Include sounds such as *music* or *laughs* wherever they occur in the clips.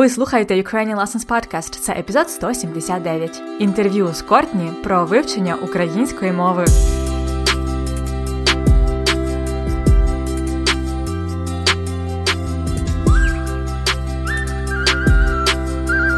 Ви слухаєте Ukrainian Lessons Podcast. Це епізод 179. Інтерв'ю з Кортні про вивчення української мови.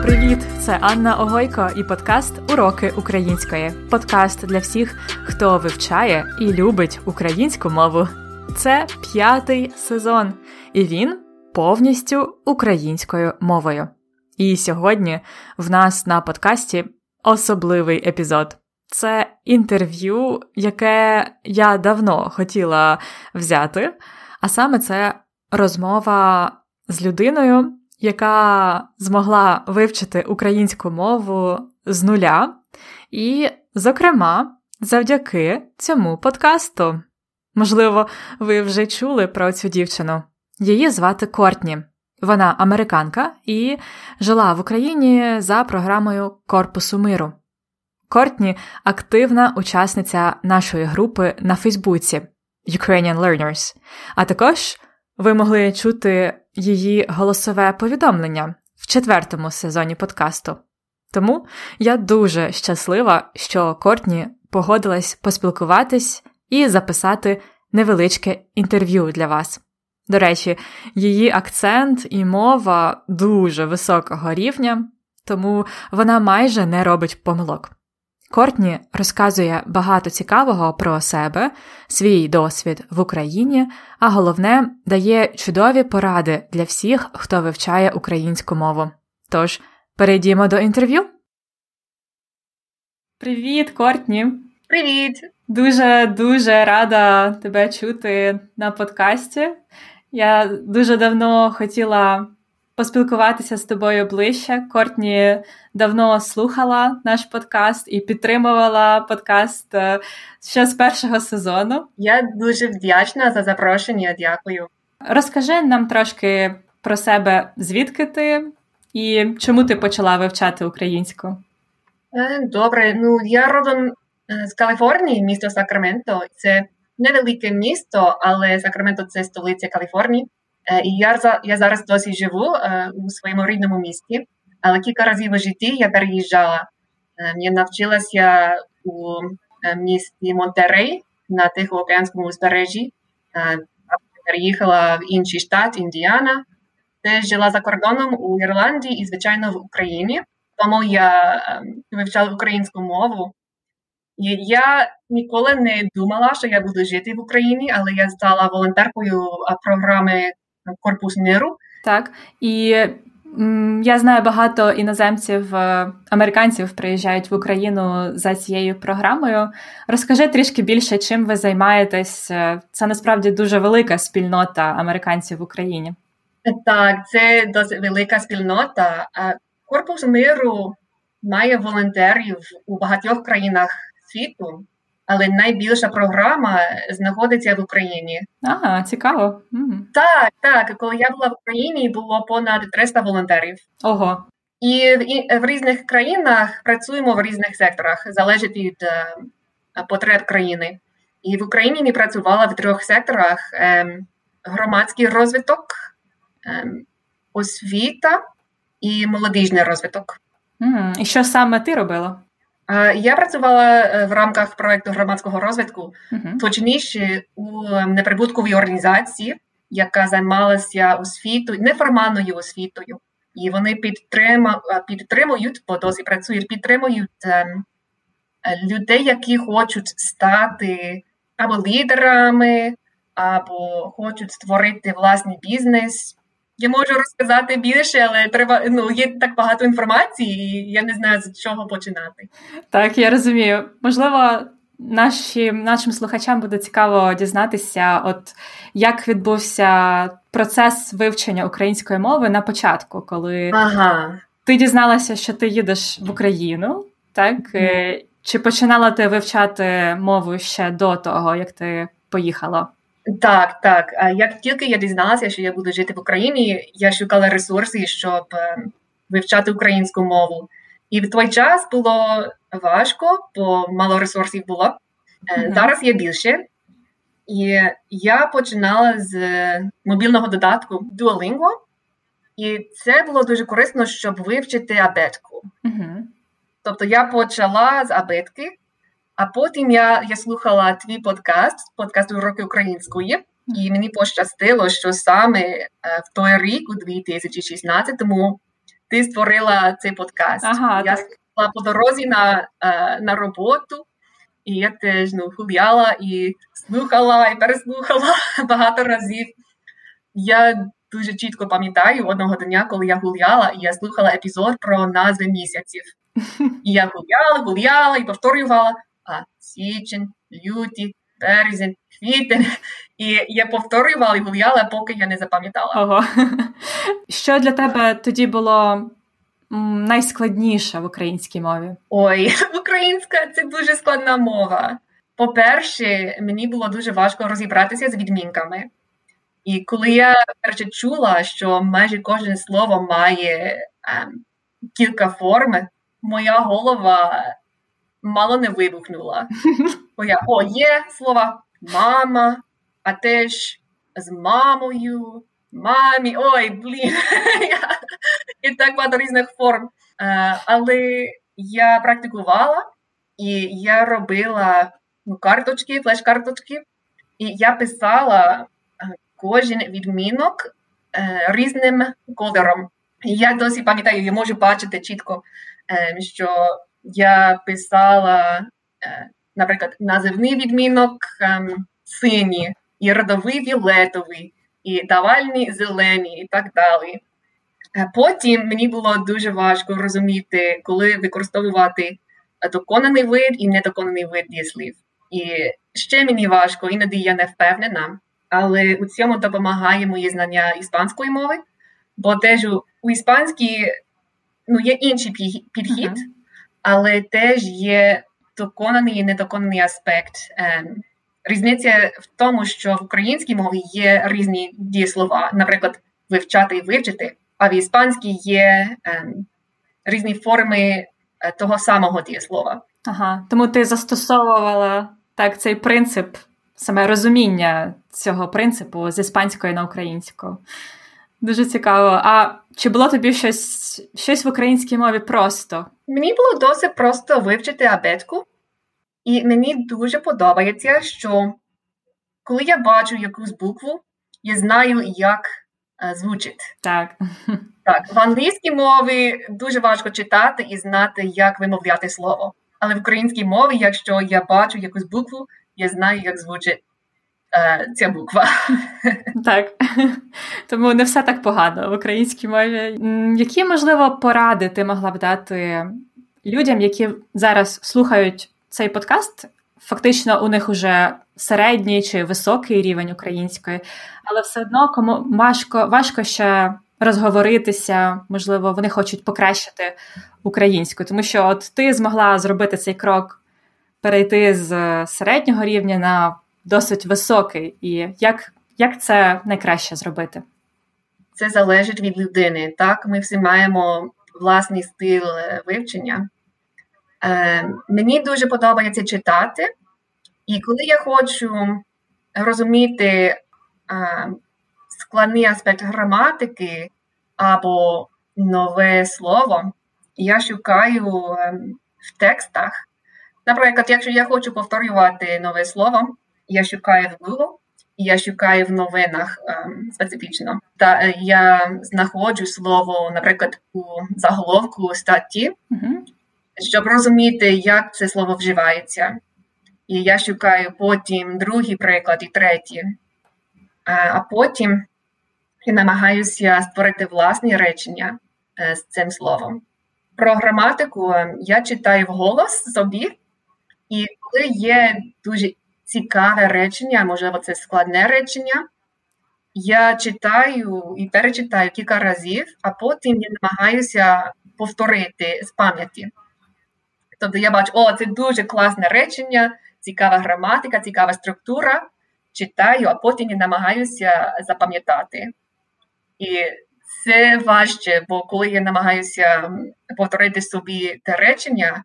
Привіт! Це Анна Огойко і подкаст Уроки української. Подкаст для всіх, хто вивчає і любить українську мову. Це п'ятий сезон, і він повністю українською мовою. І сьогодні в нас на подкасті особливий епізод. Це інтерв'ю, яке я давно хотіла взяти, а саме це розмова з людиною, яка змогла вивчити українську мову з нуля, і, зокрема, завдяки цьому подкасту. Можливо, ви вже чули про цю дівчину. Її звати Кортні. Вона американка і жила в Україні за програмою Корпусу миру. Кортні активна учасниця нашої групи на Фейсбуці Ukrainian Learners, а також ви могли чути її голосове повідомлення в четвертому сезоні подкасту. Тому я дуже щаслива, що Кортні погодилась поспілкуватись і записати невеличке інтерв'ю для вас. До речі, її акцент і мова дуже високого рівня, тому вона майже не робить помилок. Кортні розказує багато цікавого про себе, свій досвід в Україні, а головне, дає чудові поради для всіх, хто вивчає українську мову. Тож, перейдімо до інтерв'ю. Привіт, Кортні! Привіт! Дуже дуже рада тебе чути на подкасті. Я дуже давно хотіла поспілкуватися з тобою ближче. Кортні давно слухала наш подкаст і підтримувала подкаст е, ще з першого сезону. Я дуже вдячна за запрошення. Дякую. Розкажи нам трошки про себе, звідки ти і чому ти почала вивчати українську? Е, добре, ну я родом е, з Каліфорнії, місто Сакраменто. Це невелике місто, але Сакраменто це столиця Каліфорнії. І я я зараз досі живу у своєму рідному місті, але кілька разів у житті я переїжджала. Я навчилася у місті Монтерей на Тихоокеанському узбережжі. Переїхала в інший штат Індіана, де жила за кордоном у Ірландії і, звичайно, в Україні. Тому я вивчала українську мову. Я ніколи не думала, що я буду жити в Україні, але я стала волонтеркою програми Корпус миру. Так і я знаю багато іноземців, е, американців приїжджають в Україну за цією програмою. Розкажи трішки більше, чим ви займаєтесь. Е, це насправді дуже велика спільнота американців в Україні. Так, це досить велика спільнота. Корпус миру має волонтерів у багатьох країнах світу але найбільша програма знаходиться в Україні. Ага, цікаво. Угу. Так, так. Коли я була в Україні, було понад 300 волонтерів. Ого. І в, в різних країнах працюємо в різних секторах, залежить від е, потреб країни. І в Україні ми працювали в трьох секторах: е, громадський розвиток, е, освіта і молодіжний розвиток. Mm, і що саме ти робила? Я працювала в рамках проекту громадського розвитку, uh-huh. точніше у неприбутковій організації, яка займалася освітою, неформальною освітою, і вони підтримують, бо досі працюють, підтримують людей, які хочуть стати або лідерами, або хочуть створити власний бізнес. Я можу розказати більше, але треба ну є так багато інформації, і я не знаю з чого починати. Так, я розумію. Можливо, наші, нашим слухачам буде цікаво дізнатися, от як відбувся процес вивчення української мови на початку, коли ага. ти дізналася, що ти їдеш в Україну, так? Mm. Чи починала ти вивчати мову ще до того, як ти поїхала? Так, так. Як тільки я дізналася, що я буду жити в Україні, я шукала ресурси, щоб вивчати українську мову. І в той час було важко, бо мало ресурсів було. Mm-hmm. Зараз є більше. І я починала з мобільного додатку Duolingo. І це було дуже корисно, щоб вивчити абетку. Uh-huh. Тобто я почала з абетки, а потім я я слухала твій подкаст, подкаст уроки української, і мені пощастило, що саме е, в той рік, у 2016-му, ти створила цей подкаст. Ага, я так. була по дорозі на е, на роботу, і я теж ну, гуляла і слухала, і переслухала *laughs* багато разів. Я дуже чітко пам'ятаю одного дня, коли я гуляла, і я слухала епізод про назви місяців. *laughs* І я гуляла, гуляла і повторювала а січень, люті, березень, квітень. І я повторювала і гуляла, поки я не запам'ятала. Ого. *laughs* Що для тебе тоді було найскладніше в українській мові? Ой, *laughs* українська це дуже складна мова. По-перше, мені було дуже важко розібратися з відмінками. І коли я перше чула, що майже кожне слово має ем, кілька форм, моя голова мало не вибухнула. Бо я о, є слова мама, а теж з мамою, мамі, ой, блін. І так багато різних форм. Е, але я практикувала і я робила ну, карточки, флеш-карточки, і я писала кожен відмінок е, різним кольором. Я досі пам'ятаю, я можу бачити чітко, е, що я писала, е, наприклад, називний відмінок е, синій, і родовий віолетовий, і давальні зелені, і так далі. Е, потім мені було дуже важко розуміти, коли використовувати доконаний вид і недоконаний вид дієслів. І ще мені важко, іноді я не впевнена, але у цьому допомагає моє знання іспанської мови, бо теж у іспанській ну, є інший підхід, uh-huh. Але теж є доконаний і недоконаний аспект. Ем, різниця в тому, що в українській мові є різні дієслова, наприклад, вивчати і вивчити, а в іспанській є ем, різні форми е, того самого дієслова. Ага, тому ти застосовувала так цей принцип, саме розуміння цього принципу з іспанської на українську. Дуже цікаво. А чи було тобі щось щось в українській мові просто? Мені було досить просто вивчити абетку, і мені дуже подобається, що коли я бачу якусь букву, я знаю, як е, звучить. Так. *laughs* Так, в англійській мові дуже важко читати і знати, як вимовляти слово. Але в українській мові, якщо я бачу якусь букву, я знаю, як звучить ця буква. *laughs* Так, *laughs* тому не все так погано в українській мові. Які, можливо, поради ти могла б дати людям, які зараз слухають цей подкаст? Фактично, у них уже середній чи високий рівень української, але все одно кому важко, важко ще розговоритися, можливо, вони хочуть покращити українську, тому що от ти змогла зробити цей крок, перейти з середнього рівня на досить високий. І як, як це найкраще зробити? Це залежить від людини. Так, ми всі маємо власний стиль е, вивчення. Е, Мені дуже подобається читати, і коли я хочу розуміти е, складний аспект граматики або нове слово, я шукаю е, в текстах. Наприклад, якщо я хочу повторювати нове слово, я шукаю в Google, я шукаю в новинах ем, специфічно. Та е, я знаходжу слово, наприклад, у заголовку статті, uh-huh. щоб розуміти, як це слово вживається. І я шукаю потім другий приклад і третій. А потім я намагаюся створити власні речення е, з цим словом. Про граматику ем, я читаю вголос собі, і коли є дуже цікаве речення, можливо, це складне речення. Я читаю і перечитаю кілька разів, а потім я намагаюся повторити з пам'яті. Тобто я бачу, о, це дуже класне речення, цікава граматика, цікава структура. Читаю, а потім я намагаюся запам'ятати. І це важче, бо коли я намагаюся повторити собі те речення,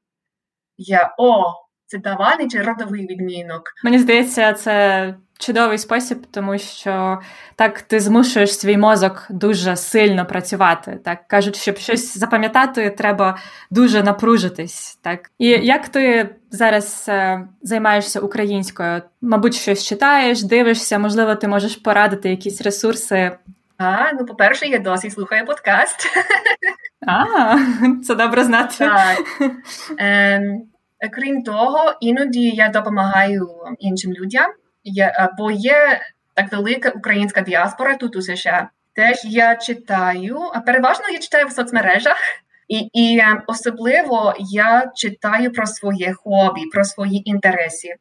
я о, це давальний чи родовий відмінок? Мені здається, це чудовий спосіб, тому що так ти змушуєш свій мозок дуже сильно працювати. Так кажуть, щоб щось запам'ятати, треба дуже напружитись. Так і як ти зараз е, займаєшся українською? Мабуть, щось читаєш, дивишся, можливо, ти можеш порадити якісь ресурси. А, ну, по-перше, я досі слухаю подкаст. А, *laughs* це добре знати. Так. *laughs* Ем, крім того, іноді я допомагаю іншим людям, я, бо є так велика українська діаспора тут у США. Теж я читаю, а переважно я читаю в соцмережах, і і ем, особливо я читаю про своє хобі, про свої інтереси.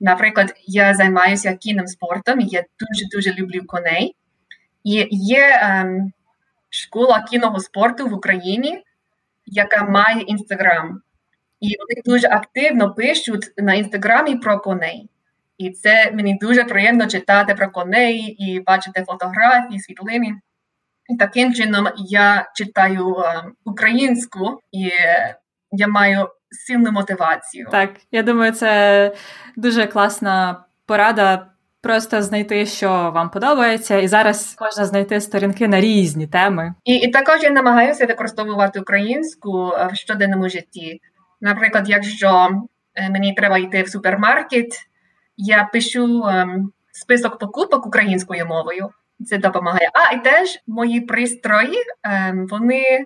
Наприклад, я займаюся кінним спортом, я дуже дуже люблю коней. І є ем, школа кінного спорту в Україні, яка має інстаграм. І вони дуже активно пишуть на інстаграмі про коней. І це мені дуже приємно читати про коней і бачити фотографії, світлини. І таким чином я читаю українську і я маю сильну мотивацію. Так, я думаю, це дуже класна порада. Просто знайти, що вам подобається, і зараз можна знайти сторінки на різні теми. І і також я намагаюся використовувати українську в щоденному житті. Наприклад, якщо мені треба йти в супермаркет, я пишу ем, список покупок українською мовою. Це допомагає. А і теж мої пристрої, ем, вони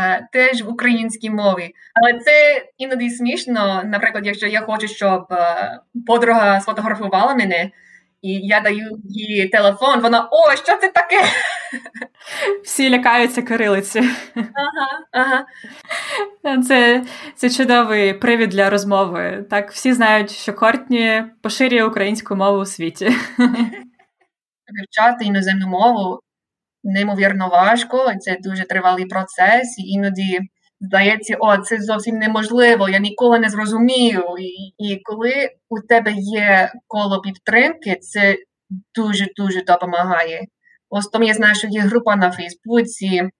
е, теж в українській мові. Але це іноді смішно. Наприклад, якщо я хочу, щоб е, подруга сфотографувала мене. І я даю їй телефон, вона о, що це таке? Всі лякаються кирилиці. Ага, ага. Це це чудовий привід для розмови. Так, всі знають, що Кортні поширює українську мову у світі. Вивчати іноземну мову неймовірно важко, це дуже тривалий процес, і іноді здається, о, це зовсім неможливо, я ніколи не зрозумію. І, і коли у тебе є коло підтримки, це дуже-дуже допомагає. Ось тому я знаю, що є група на Фейсбуці.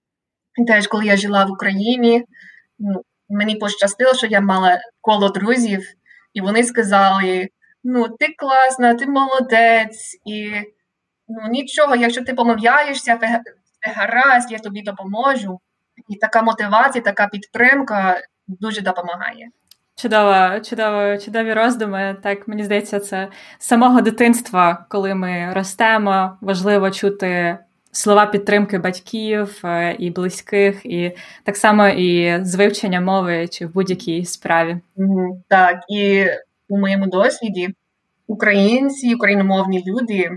Теж, коли я жила в Україні, ну, мені пощастило, що я мала коло друзів, і вони сказали: ну, ти класна, ти молодець, і ну, нічого, якщо ти помовляєшся, гаразд, я тобі допоможу. І така мотивація, така підтримка дуже допомагає. Чудово, чудово, чудові роздуми. Так мені здається, це з самого дитинства, коли ми ростемо, важливо чути слова підтримки батьків е, і близьких, і так само і з вивчення мови чи в будь-якій справі. Так, і у моєму досвіді українці, україномовні люди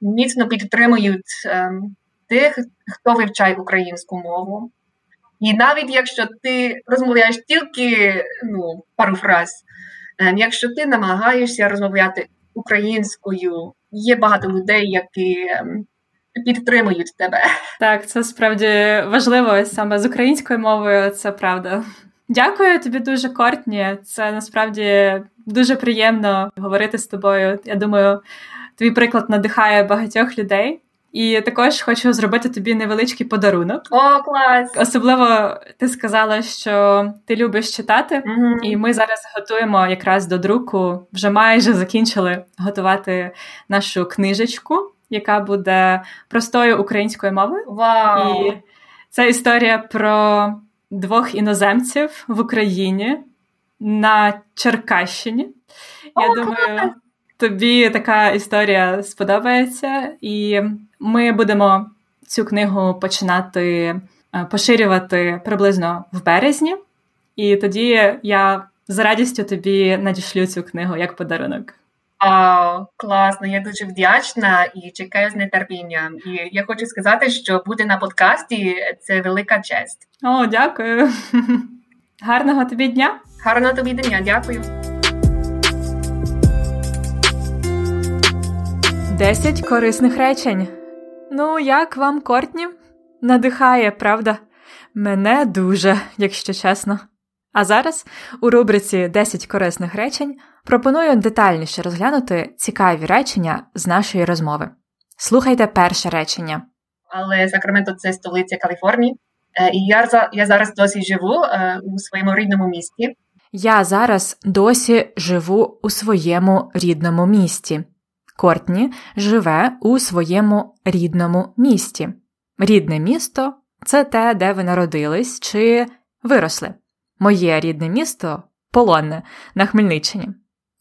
міцно підтримують ем, тих, хто вивчає українську мову. І навіть якщо ти розмовляєш тільки ну, пару фраз, ем, якщо ти намагаєшся розмовляти українською, є багато людей, які ем, підтримують тебе. Так, це справді важливо саме з українською мовою, це правда. Дякую тобі дуже, Кортні. Це насправді дуже приємно говорити з тобою. Я думаю, твій приклад надихає багатьох людей. І також хочу зробити тобі невеличкий подарунок. О, клас! Особливо ти сказала, що ти любиш читати, mm-hmm. і ми зараз готуємо якраз до друку. Вже майже закінчили готувати нашу книжечку, яка буде простою українською мовою. Wow. І це історія про двох іноземців в Україні на Черкащині. Я думаю. Тобі така історія сподобається, і ми будемо цю книгу починати е, поширювати приблизно в березні, і тоді я з радістю тобі надішлю цю книгу як подарунок. О, класно, я дуже вдячна і чекаю з нетерпінням. І я хочу сказати, що бути на подкасті це велика честь. О, дякую. *laughs* Гарного тобі дня. Гарного тобі дня, дякую. 10 корисних речень. Ну, як вам, Кортні? Надихає, правда? Мене дуже, якщо чесно. А зараз у рубриці 10 корисних речень пропоную детальніше розглянути цікаві речення з нашої розмови. Слухайте перше речення. Але Сакраменто це столиця Каліфорнії. Е, і я я зараз досі живу е, у своєму рідному місті. Я зараз досі живу у своєму рідному місті. Кортні живе у своєму рідному місті. Рідне місто це те, де ви народились чи виросли. Моє рідне місто Полонне на Хмельниччині.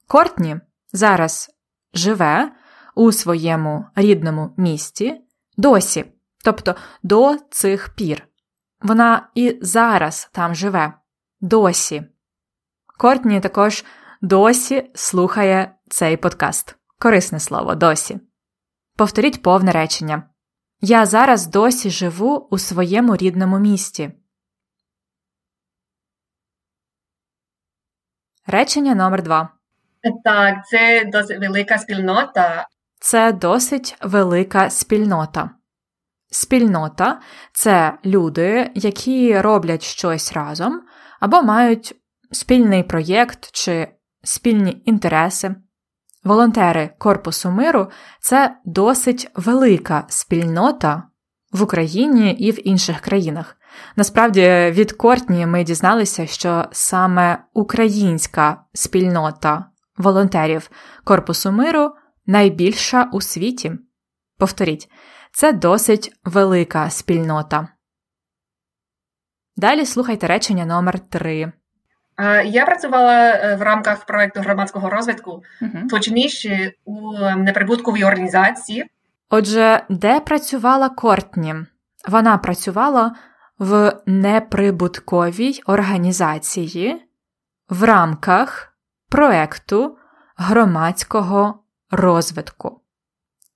Кортні зараз живе у своєму рідному місті досі, тобто до цих пір. Вона і зараз там живе, досі. Кортні також досі слухає цей подкаст. Корисне слово досі. Повторіть повне речення. Я зараз досі живу у своєму рідному місті. Речення номер два. Так, це досить велика спільнота. Це досить велика спільнота. Спільнота це люди, які роблять щось разом або мають спільний проєкт чи спільні інтереси. Волонтери Корпусу миру це досить велика спільнота в Україні і в інших країнах. Насправді, від Кортні ми дізналися, що саме українська спільнота волонтерів Корпусу миру найбільша у світі. Повторіть, це досить велика спільнота. Далі слухайте речення номер 3 Я працювала е, в рамках проєкту громадського розвитку, uh точніше у неприбутковій організації. Отже, де працювала Кортні? Вона працювала в неприбутковій організації в рамках проекту громадського розвитку.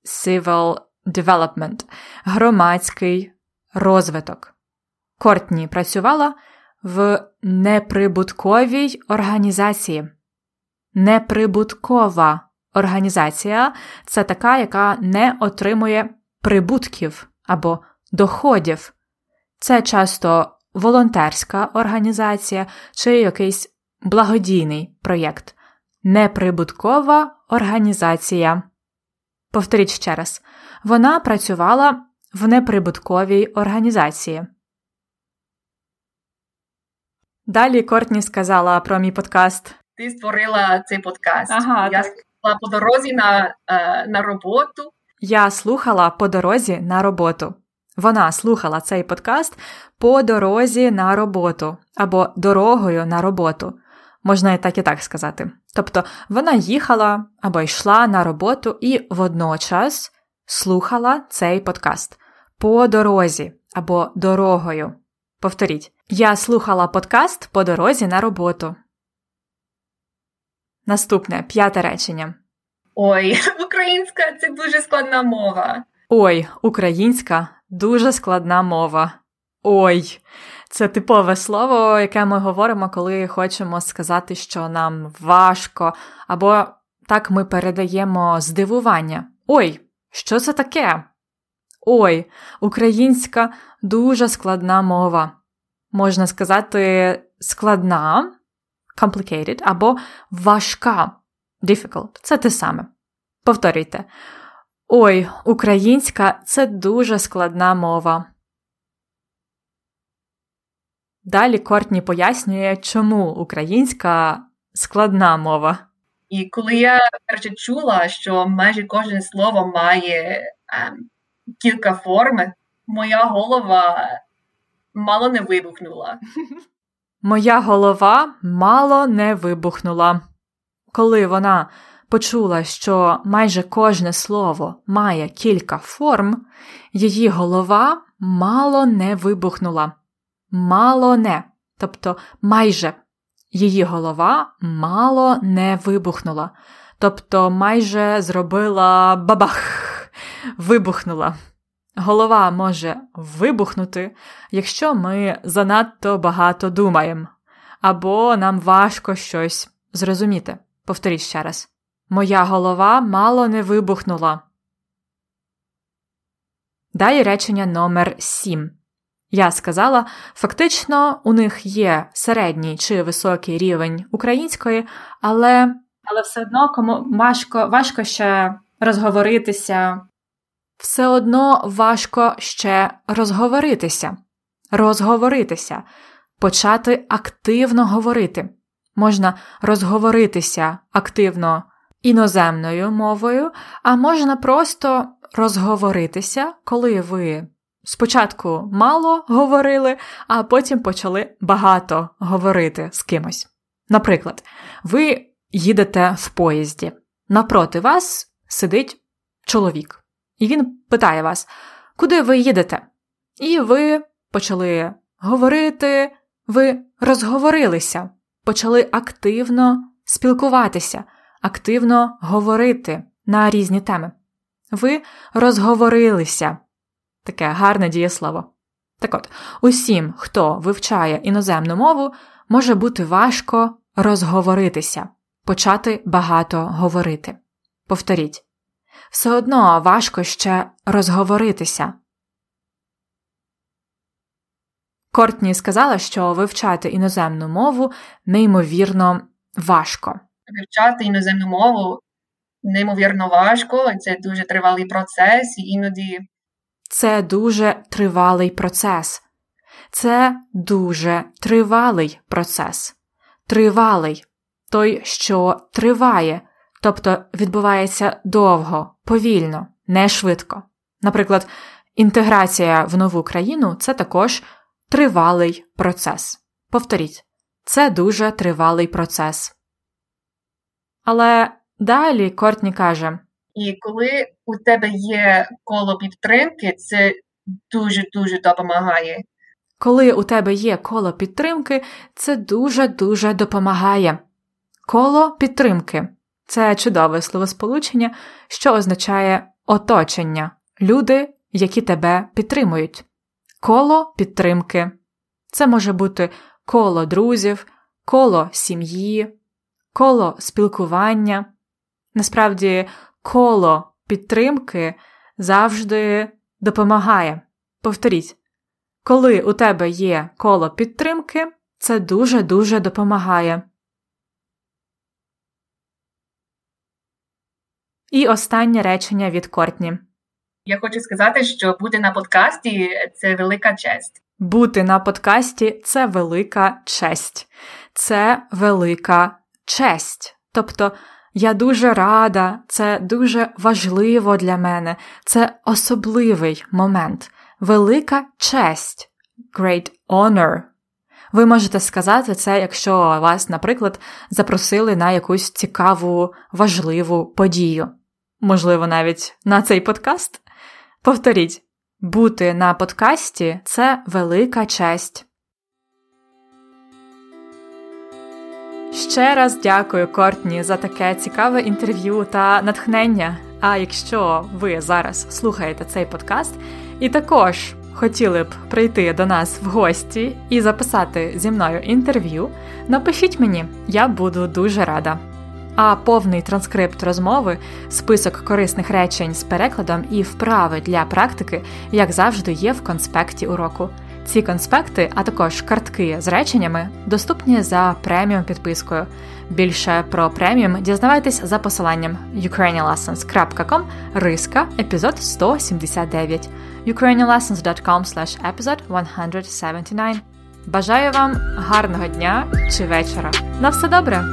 Civil Development громадський розвиток. Кортні працювала в неприбутковій організації. Неприбуткова організація це така, яка не отримує прибутків або доходів. Це часто волонтерська організація чи якийсь благодійний проєкт. Неприбуткова організація. Повторіть ще раз. Вона працювала в неприбутковій організації. Далі Кортні сказала про мій подкаст. Ти створила цей подкаст. Ага, Я так. слухала по дорозі на, е, на роботу. Я слухала по дорозі на роботу. Вона слухала цей подкаст по дорозі на роботу або дорогою на роботу. Можна і так і так сказати. Тобто вона їхала або йшла на роботу і водночас слухала цей подкаст по дорозі або дорогою. Повторіть, я слухала подкаст по дорозі на роботу. Наступне п'яте речення. Ой, *laughs* українська це дуже складна мова. Ой, українська дуже складна мова. Ой, це типове слово, яке ми говоримо, коли хочемо сказати, що нам важко, або так ми передаємо здивування. Ой, що це таке? Ой, українська дуже складна мова. Можна сказати, складна, complicated, або важка, difficult. Це те саме. Повторюйте. Ой, українська це дуже складна мова. Далі Кортні пояснює, чому українська складна мова. І коли я перше чула, що майже кожне слово має ем, кілька форм, моя голова мало не вибухнула. *laughs* Моя голова мало не вибухнула. Коли вона почула, що майже кожне слово має кілька форм, її голова мало не вибухнула. Мало не, тобто майже її голова мало не вибухнула, тобто майже зробила бабах, вибухнула. Голова може вибухнути, якщо ми занадто багато думаємо, або нам важко щось зрозуміти. Повторіть ще раз. Моя голова мало не вибухнула. Далі речення номер 7. Я сказала, фактично, у них є середній чи високий рівень української, але але все одно кому важко, важко ще розговоритися. Все одно важко ще розговоритися, розговоритися, почати активно говорити. Можна розговоритися активно іноземною мовою, а можна просто розговоритися, коли ви спочатку мало говорили, а потім почали багато говорити з кимось. Наприклад, ви їдете в поїзді, напроти вас сидить чоловік, і він питає вас, куди ви їдете? І ви почали говорити, ви розговорилися, почали активно спілкуватися, активно говорити на різні теми. Ви розговорилися. Таке гарне дієслово. Так от, усім, хто вивчає іноземну мову, може бути важко розговоритися, почати багато говорити. Повторіть. Все одно важко ще розговоритися. Кортні сказала, що вивчати іноземну мову неймовірно важко. Вивчати іноземну мову неймовірно важко, це дуже тривалий процес, і іноді. Це дуже тривалий процес. Це дуже тривалий процес. Тривалий той, що триває, тобто відбувається довго, повільно, не швидко. Наприклад, інтеграція в нову країну це також тривалий процес. Повторіть, це дуже тривалий процес. Але далі Кортні каже: І коли у тебе є коло підтримки, це дуже-дуже допомагає. Коли у тебе є коло підтримки, це дуже-дуже допомагає. Коло підтримки це чудове словосполучення, що означає оточення, люди, які тебе підтримують. Коло підтримки. Це може бути коло друзів, коло сім'ї, коло спілкування. Насправді, коло підтримки завжди допомагає. Повторіть, коли у тебе є коло підтримки, це дуже-дуже допомагає. І останнє речення від Кортні. Я хочу сказати, що бути на подкасті це велика честь. Бути на подкасті це велика честь. Це велика честь. Тобто я дуже рада, це дуже важливо для мене, це особливий момент, велика честь, great honor. Ви можете сказати це, якщо вас, наприклад, запросили на якусь цікаву, важливу подію. Можливо, навіть на цей подкаст. Повторіть, бути на подкасті це велика честь. Ще раз дякую Кортні за таке цікаве інтерв'ю та натхнення. А якщо ви зараз слухаєте цей подкаст і також хотіли б прийти до нас в гості і записати зі мною інтерв'ю, напишіть мені, я буду дуже рада. А повний транскрипт розмови, список корисних речень з перекладом і вправи для практики, як завжди, є в конспекті уроку. Ці конспекти, а також картки з реченнями, доступні за преміум підпискою. Більше про преміум дізнавайтесь за посиланням ukrainianlessons.com риска епізод 179 ukrainianlessons.com episode 179 Бажаю вам гарного дня чи вечора. На все добре!